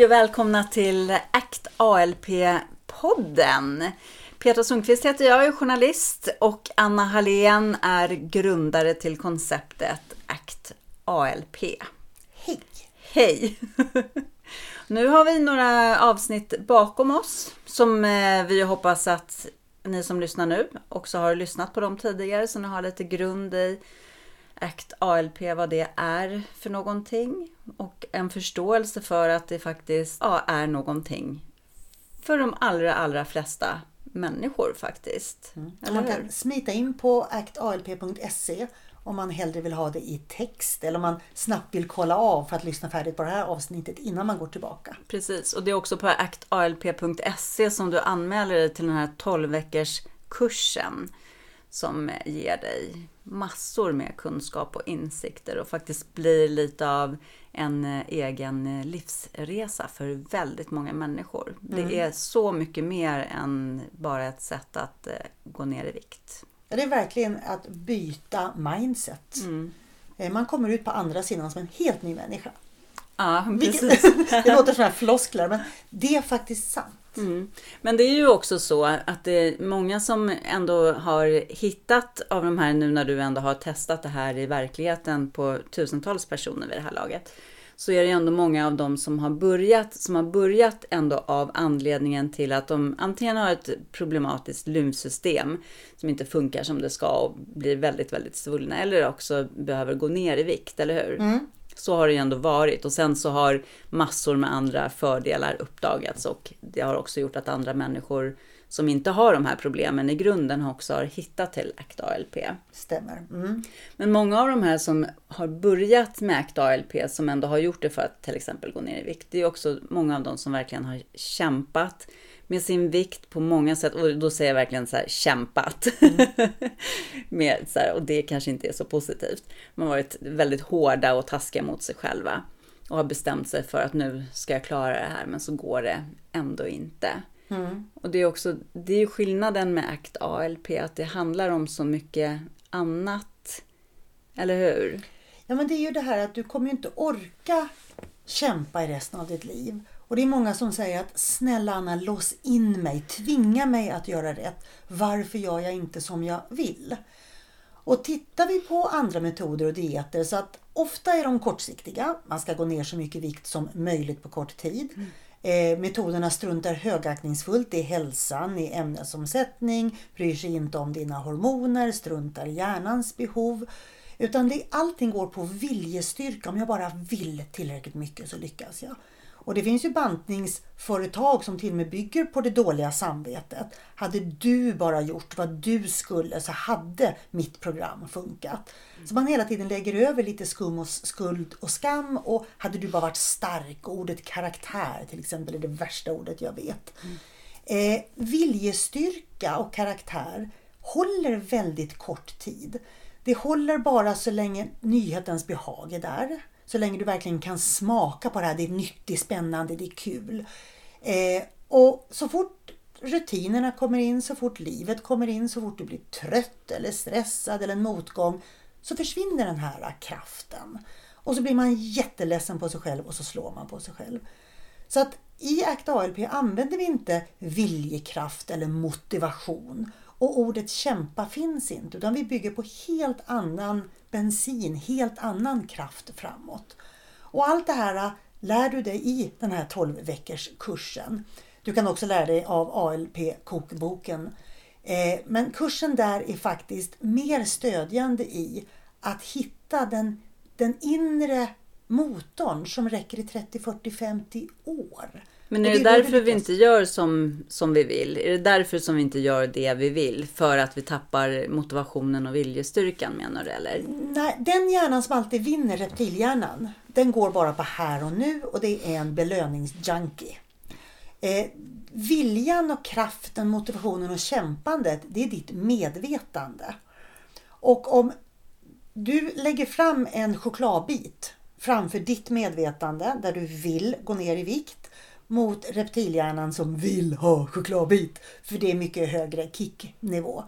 Hej och välkomna till ACT ALP-podden. Petra Sundqvist heter jag, är journalist och Anna Hallén är grundare till konceptet ACT ALP. Hej! Hej! Nu har vi några avsnitt bakom oss som eh, vi hoppas att ni som lyssnar nu också har lyssnat på dem tidigare så ni har lite grund i ACT ALP, vad det är för någonting och en förståelse för att det faktiskt ja, är någonting för de allra, allra flesta människor faktiskt. Mm. Man hur? kan smita in på actalp.se om man hellre vill ha det i text eller om man snabbt vill kolla av för att lyssna färdigt på det här avsnittet innan man går tillbaka. Precis, och det är också på actalp.se som du anmäler dig till den här 12 veckors kursen som ger dig massor med kunskap och insikter och faktiskt blir lite av en eh, egen eh, livsresa för väldigt många människor. Det är så mycket mer än bara ett sätt att eh, gå ner i vikt. Det är verkligen att byta mindset. Eh, Man kommer ut på andra sidan som en helt ny människa. Ja, Vilket, precis. det låter som här floskler men det är faktiskt sant. Mm. Men det är ju också så att det är många som ändå har hittat av de här nu när du ändå har testat det här i verkligheten på tusentals personer vid det här laget. Så är det ändå många av dem som har börjat, som har börjat ändå av anledningen till att de antingen har ett problematiskt lymfsystem som inte funkar som det ska och blir väldigt, väldigt svullna eller också behöver gå ner i vikt, eller hur? Mm. Så har det ju ändå varit och sen så har massor med andra fördelar uppdagats och det har också gjort att andra människor som inte har de här problemen i grunden också har hittat till ACT ALP. Stämmer. Mm. Men många av de här som har börjat med ACT ALP som ändå har gjort det för att till exempel gå ner i vikt. Det är också många av dem som verkligen har kämpat med sin vikt på många sätt. Och då säger jag verkligen så här kämpat. med, så här, och det kanske inte är så positivt. Man har varit väldigt hårda och taskiga mot sig själva. Och har bestämt sig för att nu ska jag klara det här men så går det ändå inte. Och det är också det är skillnaden med ACT ALP att det handlar om så mycket annat. Eller hur? Ja men det är ju det här att du kommer inte orka kämpa i resten av ditt liv. Och det är många som säger att snälla Anna lås in mig, tvinga mig att göra rätt. Varför gör jag inte som jag vill? Och tittar vi på andra metoder och dieter så att ofta är de kortsiktiga. Man ska gå ner så mycket vikt som möjligt på kort tid. Eh, metoderna struntar högaktningsfullt i hälsan, i ämnesomsättning, bryr sig inte om dina hormoner, struntar i hjärnans behov. Utan det, allting går på viljestyrka. Om jag bara vill tillräckligt mycket så lyckas jag. Och det finns ju bantningsföretag som till och med bygger på det dåliga samvetet. Hade du bara gjort vad du skulle så hade mitt program funkat. Så man hela tiden lägger över lite skum och skuld och skam och hade du bara varit stark. Och ordet karaktär till exempel är det värsta ordet jag vet. Eh, viljestyrka och karaktär håller väldigt kort tid. Det håller bara så länge nyhetens behag är där. Så länge du verkligen kan smaka på det här. Det är nyttigt, spännande, det är kul. Eh, och så fort rutinerna kommer in, så fort livet kommer in, så fort du blir trött eller stressad eller en motgång så försvinner den här kraften. Och så blir man jätteledsen på sig själv och så slår man på sig själv. Så att i ACT ALP använder vi inte viljekraft eller motivation. Och ordet kämpa finns inte utan vi bygger på helt annan bensin, helt annan kraft framåt. Och allt det här lär du dig i den här 12 veckors kursen. Du kan också lära dig av ALP-kokboken. Eh, men kursen där är faktiskt mer stödjande i att hitta den, den inre motorn som räcker i 30, 40, 50 år. Men är det, är då därför vi inte gör som, som vi vill? Är det därför som vi inte gör det vi vill? För att vi tappar motivationen och viljestyrkan menar du eller? Nej, den hjärnan som alltid vinner, reptilhjärnan, den går bara på här och nu och det är en belöningsjunkie. Eh, viljan och kraften, motivationen och kämpandet, det är ditt medvetande. Och om du lägger fram en chokladbit framför ditt medvetande där du vill gå ner i vikt mot reptilhjärnan som vill ha chokladbit för det är mycket högre kicknivå.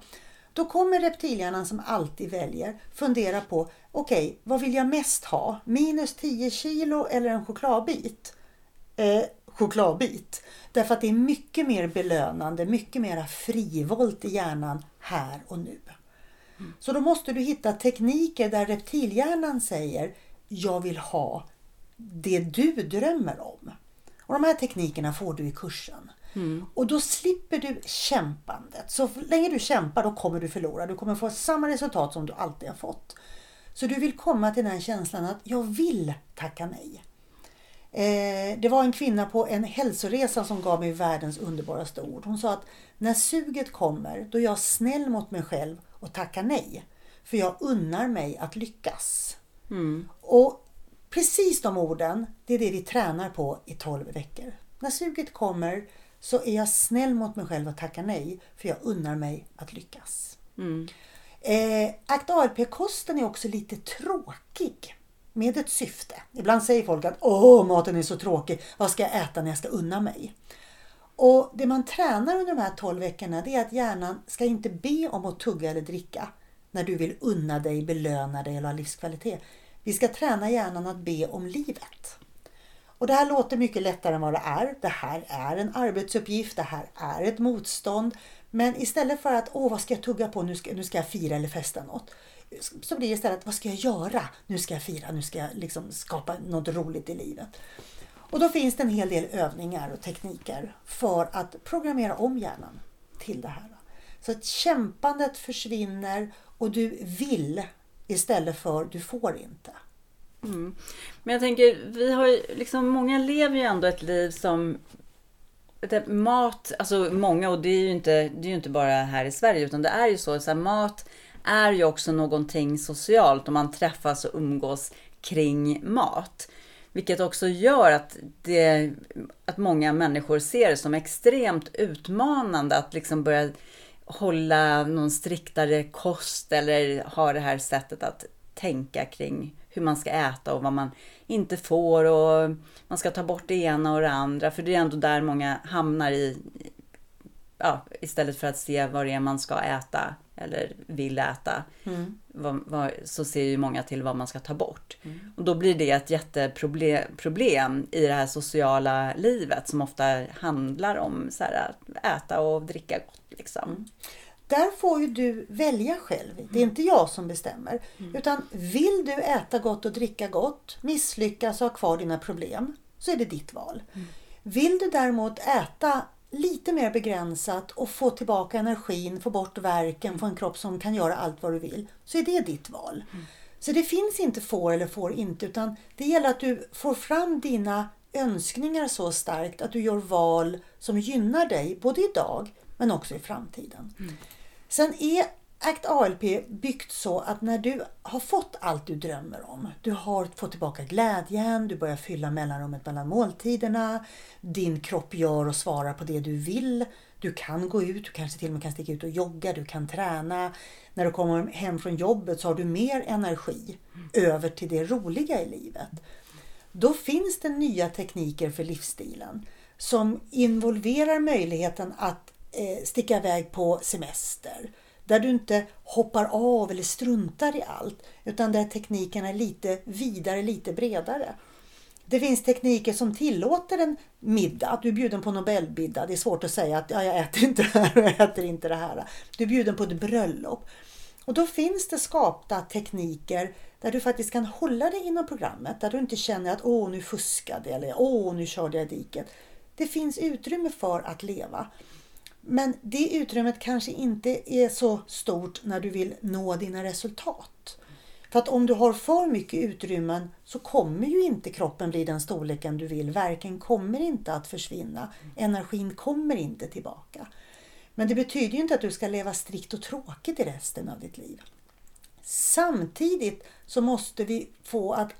Då kommer reptilhjärnan som alltid väljer fundera på okej, vad vill jag mest ha? Minus 10 kilo eller en chokladbit? eh, chokladbit. Därför att det är mycket mer belönande, mycket mer frivolt i hjärnan här och nu. Så då måste du hitta tekniker där reptilhjärnan säger jag vill ha det du drömmer om. Och De här teknikerna får du i kursen. Mm. Och då slipper du kämpandet. Så länge du kämpar då kommer du förlora. Du kommer få samma resultat som du alltid har fått. Så du vill komma till den känslan att jag vill tacka nej. Eh, det var en kvinna på en hälsoresa som gav mig världens underbaraste ord. Hon sa att när suget kommer då är jag snäll mot mig själv och tackar nej. För jag unnar mig att lyckas. Mm. Och precis de orden, det är det vi tränar på i 12 veckor. När suget kommer så är jag snäll mot mig själv och tackar nej. För jag unnar mig att lyckas. Mm. Eh, Akt ALP-kosten är också lite tråkig med ett syfte. Ibland säger folk att åh, maten är så tråkig. Vad ska jag äta när jag ska unna mig? Och Det man tränar under de här 12 veckorna det är att hjärnan ska inte be om att tugga eller dricka när du vill unna dig, belöna dig eller ha livskvalitet. Vi ska träna hjärnan att be om livet. Och Det här låter mycket lättare än vad det är. Det här är en arbetsuppgift, det här är ett motstånd. Men istället för att åh, vad ska jag tugga på, nu ska, nu ska jag fira eller festa något så blir det istället, vad ska jag göra? Nu ska jag fira, nu ska jag liksom skapa något roligt i livet. Och då finns det en hel del övningar och tekniker för att programmera om hjärnan till det här. Så att kämpandet försvinner och du vill istället för du får inte. Mm. Men jag tänker, vi har ju, liksom, många lever ju ändå ett liv som mat, alltså många och det är ju inte, det är ju inte bara här i Sverige utan det är ju så, så här, mat är ju också någonting socialt och man träffas och umgås kring mat. Vilket också gör att, det, att många människor ser det som extremt utmanande att liksom börja hålla någon striktare kost eller ha det här sättet att tänka kring hur man ska äta och vad man inte får och man ska ta bort det ena och det andra. För det är ändå där många hamnar i, ja, istället för att se vad det är man ska äta eller vill äta. Mm. Vad, vad, så ser ju många till vad man ska ta bort. Mm. Och då blir det ett jätteproblem problem i det här sociala livet som ofta handlar om så här, att äta och dricka gott. Liksom. Mm. Där får ju du välja själv. Det är inte jag som bestämmer. Mm. Utan vill du äta gott och dricka gott, misslyckas och ha kvar dina problem, så är det ditt val. Mm. Vill du däremot äta lite mer begränsat och få tillbaka energin, få bort verken, få en kropp som kan göra allt vad du vill, så är det ditt val. Mm. Så det finns inte får eller får inte, utan det gäller att du får fram dina önskningar så starkt att du gör val som gynnar dig, både idag men också i framtiden. Mm. Sen är Act ALP byggt så att när du har fått allt du drömmer om, du har fått tillbaka glädjen, du börjar fylla mellanrummet mellan måltiderna, din kropp gör och svarar på det du vill, du kan gå ut, du kanske till och med kan sticka ut och jogga, du kan träna. När du kommer hem från jobbet så har du mer energi över till det roliga i livet. Då finns det nya tekniker för livsstilen som involverar möjligheten att Eh, sticka iväg på semester där du inte hoppar av eller struntar i allt utan där tekniken är lite vidare, lite bredare. Det finns tekniker som tillåter en middag, att du är bjuden på Nobelmiddag. Det är svårt att säga att ja, jag äter inte det här och jag äter inte det här. Du är bjuden på ett bröllop. Och då finns det skapta tekniker där du faktiskt kan hålla dig inom programmet. Där du inte känner att åh nu fuskade jag eller åh nu körde jag diket. Det finns utrymme för att leva. Men det utrymmet kanske inte är så stort när du vill nå dina resultat. För att om du har för mycket utrymmen så kommer ju inte kroppen bli den storleken du vill. Verken kommer inte att försvinna. Energin kommer inte tillbaka. Men det betyder ju inte att du ska leva strikt och tråkigt i resten av ditt liv. Samtidigt så måste vi få att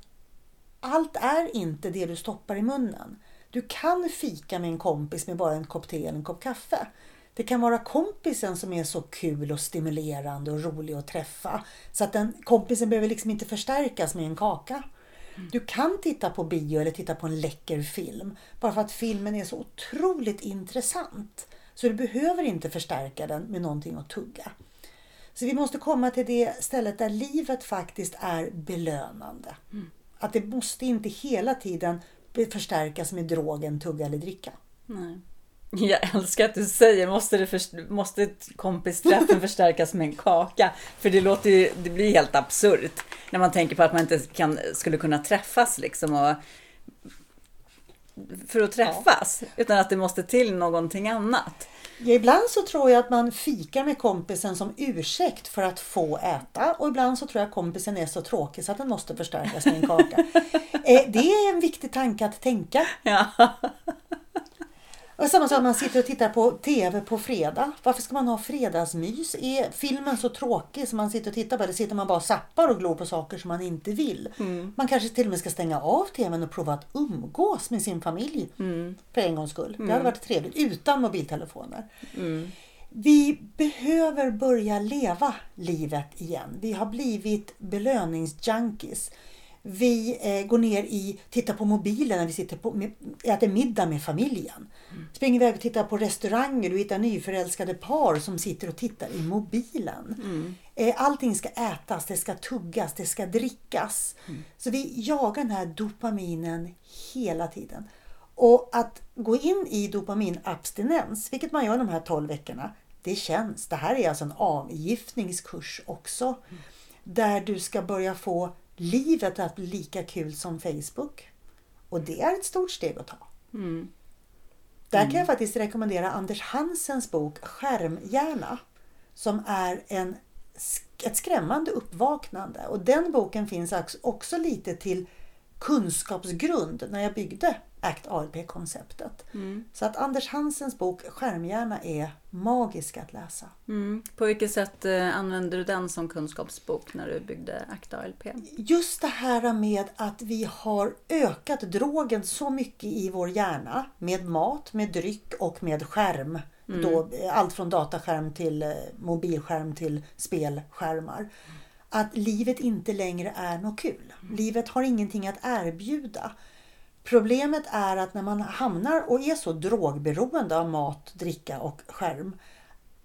allt är inte det du stoppar i munnen. Du kan fika med en kompis med bara en kopp te eller en kopp kaffe. Det kan vara kompisen som är så kul och stimulerande och rolig att träffa. Så att den kompisen behöver liksom inte förstärkas med en kaka. Du kan titta på bio eller titta på en läcker film. Bara för att filmen är så otroligt intressant. Så du behöver inte förstärka den med någonting att tugga. Så vi måste komma till det stället där livet faktiskt är belönande. Mm. Att det måste inte hela tiden förstärkas med drogen tugga eller dricka. Nej. Jag älskar att du säger, måste, det för, måste kompisträffen förstärkas med en kaka? För det låter ju, det blir helt absurt när man tänker på att man inte kan, skulle kunna träffas liksom och för att träffas, ja. utan att det måste till någonting annat. Ibland så tror jag att man fikar med kompisen som ursäkt för att få äta och ibland så tror jag att kompisen är så tråkig så att den måste förstärkas med en kaka. eh, det är en viktig tanke att tänka. Ja. Och samma sak man sitter och tittar på TV på fredag. Varför ska man ha fredagsmys? Är filmen så tråkig som man sitter och tittar på? Eller sitter man bara och zappar och glor på saker som man inte vill? Mm. Man kanske till och med ska stänga av TVn och prova att umgås med sin familj. Mm. För en gångs skull. Mm. Det hade mm. varit trevligt utan mobiltelefoner. Mm. Vi behöver börja leva livet igen. Vi har blivit belöningsjunkies. Vi eh, går ner i, tittar på mobilen när vi sitter på, med, äter middag med familjen. Mm. Springer iväg och tittar på restauranger och hittar nyförälskade par som sitter och tittar i mobilen. Mm. Eh, allting ska ätas, det ska tuggas, det ska drickas. Mm. Så vi jagar den här dopaminen hela tiden. Och att gå in i dopaminabstinens, vilket man gör de här 12 veckorna, det känns. Det här är alltså en avgiftningskurs också. Mm. Där du ska börja få livet att bli lika kul som Facebook. Och det är ett stort steg att ta. Mm. Där kan jag mm. faktiskt rekommendera Anders Hansens bok Skärmhjärna. Som är en, ett skrämmande uppvaknande. Och den boken finns också lite till kunskapsgrund när jag byggde ACT ALP-konceptet. Mm. Så att Anders Hansens bok Skärmhjärna är magisk att läsa. Mm. På vilket sätt eh, använder du den som kunskapsbok när du byggde ACT ALP? Just det här med att vi har ökat drogen så mycket i vår hjärna med mat, med dryck och med skärm. Mm. Då, eh, allt från dataskärm till eh, mobilskärm till spelskärmar att livet inte längre är något kul. Livet har ingenting att erbjuda. Problemet är att när man hamnar och är så drogberoende av mat, dricka och skärm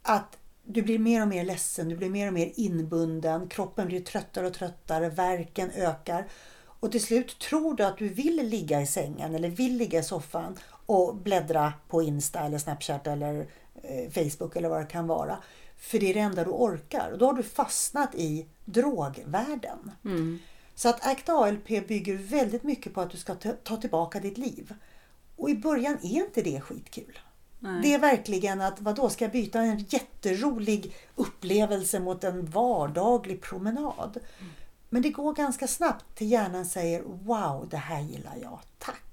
att du blir mer och mer ledsen, du blir mer och mer inbunden, kroppen blir tröttare och tröttare, verken ökar. Och till slut tror du att du vill ligga i sängen eller vill ligga i soffan och bläddra på Insta eller Snapchat eller eh, Facebook eller vad det kan vara. För det är det enda du orkar. Och då har du fastnat i drogvärlden. Mm. Så att ACT ALP bygger väldigt mycket på att du ska ta tillbaka ditt liv. Och i början är inte det skitkul. Nej. Det är verkligen att vadå, ska jag byta en jätterolig upplevelse mot en vardaglig promenad? Mm. Men det går ganska snabbt till hjärnan säger Wow, det här gillar jag. Tack!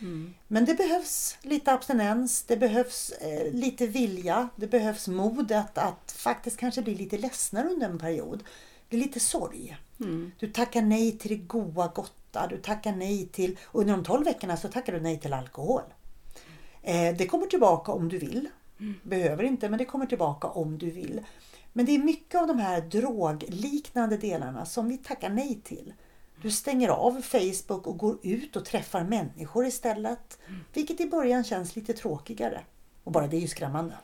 Mm. Men det behövs lite abstinens, det behövs eh, lite vilja, det behövs modet att faktiskt kanske bli lite ledsnare under en period. Det är lite sorg. Mm. Du tackar nej till det goa gotta, du tackar nej till, under de 12 veckorna så tackar du nej till alkohol. Eh, det kommer tillbaka om du vill. Mm. Behöver inte, men det kommer tillbaka om du vill. Men det är mycket av de här drogliknande delarna som vi tackar nej till. Du stänger av Facebook och går ut och träffar människor istället. Vilket i början känns lite tråkigare. Och bara det är ju skrämmande.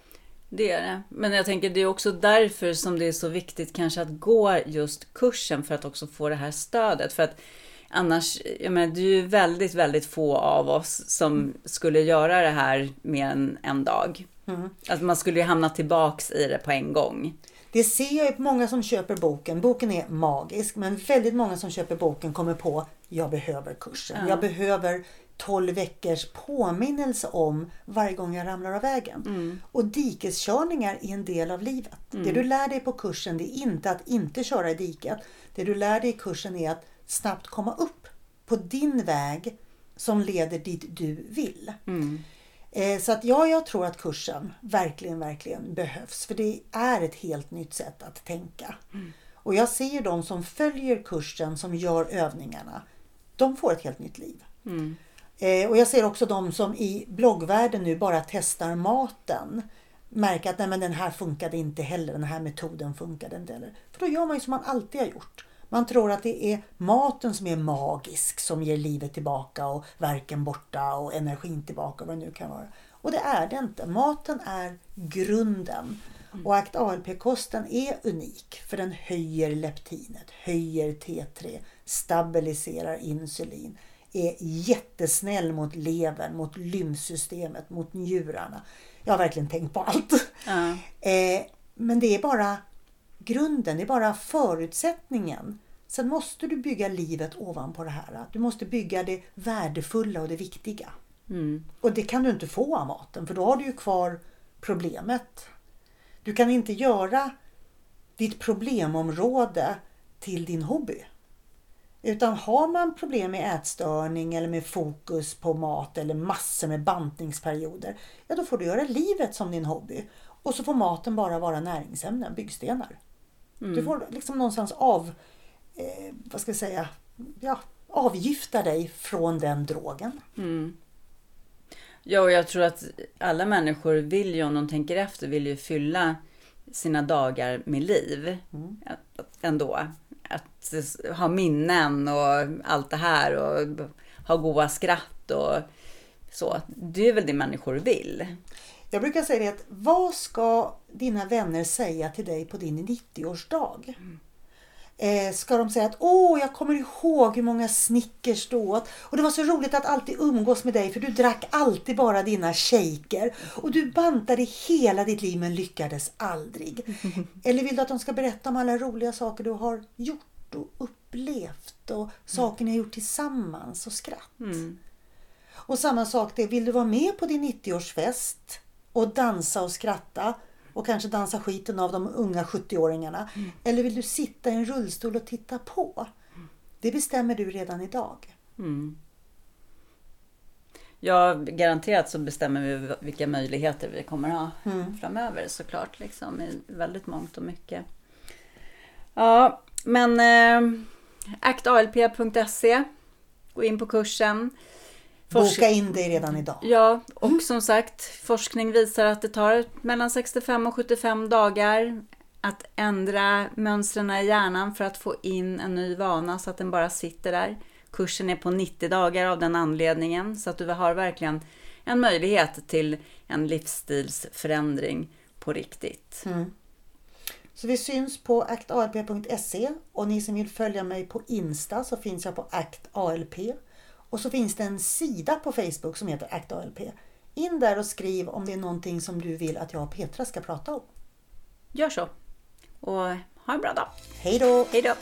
Det är det. Men jag tänker det är också därför som det är så viktigt kanske att gå just kursen för att också få det här stödet. För att annars, jag menar, det är ju väldigt, väldigt få av oss som skulle göra det här mer än en dag. Mm. Att man skulle ju hamna tillbaks i det på en gång. Det ser jag på många som köper boken. Boken är magisk men väldigt många som köper boken kommer på jag behöver kursen. Ja. Jag behöver 12 veckors påminnelse om varje gång jag ramlar av vägen. Mm. Och dikeskörningar är en del av livet. Mm. Det du lär dig på kursen det är inte att inte köra i diket. Det du lär dig i kursen är att snabbt komma upp på din väg som leder dit du vill. Mm. Eh, så att ja, jag tror att kursen verkligen, verkligen behövs. För det är ett helt nytt sätt att tänka. Mm. Och jag ser ju de som följer kursen, som gör övningarna. De får ett helt nytt liv. Mm. Eh, och jag ser också de som i bloggvärlden nu bara testar maten. Märker att nej, men den här funkade inte heller, den här metoden funkade inte heller. För då gör man ju som man alltid har gjort. Man tror att det är maten som är magisk, som ger livet tillbaka och verken borta och energin tillbaka, vad det nu kan vara. Och det är det inte. Maten är grunden. Och ACT ALP-kosten är unik för den höjer leptinet, höjer T3, stabiliserar insulin, är jättesnäll mot levern, mot lymfsystemet, mot njurarna. Jag har verkligen tänkt på allt. Ja. Eh, men det är bara grunden, det är bara förutsättningen. Sen måste du bygga livet ovanpå det här. Du måste bygga det värdefulla och det viktiga. Mm. Och det kan du inte få av maten för då har du ju kvar problemet. Du kan inte göra ditt problemområde till din hobby. Utan har man problem med ätstörning eller med fokus på mat eller massor med bantningsperioder. Ja, då får du göra livet som din hobby. Och så får maten bara vara näringsämnen, byggstenar. Du får liksom någonstans av, eh, vad ska jag säga, ja, avgifta dig från den drogen. Ja, och jag tror att alla människor vill ju, om de tänker efter, vill ju fylla sina dagar med liv. Att- Ändå. Att ha minnen och allt det här och ha goda skratt och så. Det är väl det människor vill. Jag brukar säga det att vad ska dina vänner säga till dig på din 90-årsdag? Eh, ska de säga att åh, jag kommer ihåg hur många Snickers du åt och det var så roligt att alltid umgås med dig för du drack alltid bara dina shaker och du bantade hela ditt liv men lyckades aldrig. Eller vill du att de ska berätta om alla roliga saker du har gjort och upplevt och saker ni har gjort tillsammans och skratt? Och samma sak det, vill du vara med på din 90-årsfest och dansa och skratta och kanske dansa skiten av de unga 70-åringarna? Eller vill du sitta i en rullstol och titta på? Det bestämmer du redan idag. Ja, garanterat så bestämmer vi vilka möjligheter vi kommer ha framöver såklart. Liksom, i väldigt mångt och mycket. Ja, men eh, actalp.se. Gå in på kursen. Boka in dig redan idag. Ja, och som sagt, forskning visar att det tar mellan 65 och 75 dagar att ändra mönstren i hjärnan för att få in en ny vana så att den bara sitter där. Kursen är på 90 dagar av den anledningen så att du har verkligen en möjlighet till en livsstilsförändring på riktigt. Så vi syns på actalp.se och ni som vill följa mig på Insta så finns jag på actalp. Och så finns det en sida på Facebook som heter actalp. In där och skriv om det är någonting som du vill att jag och Petra ska prata om. Gör så! Och ha en bra dag! Hej då! Hej då!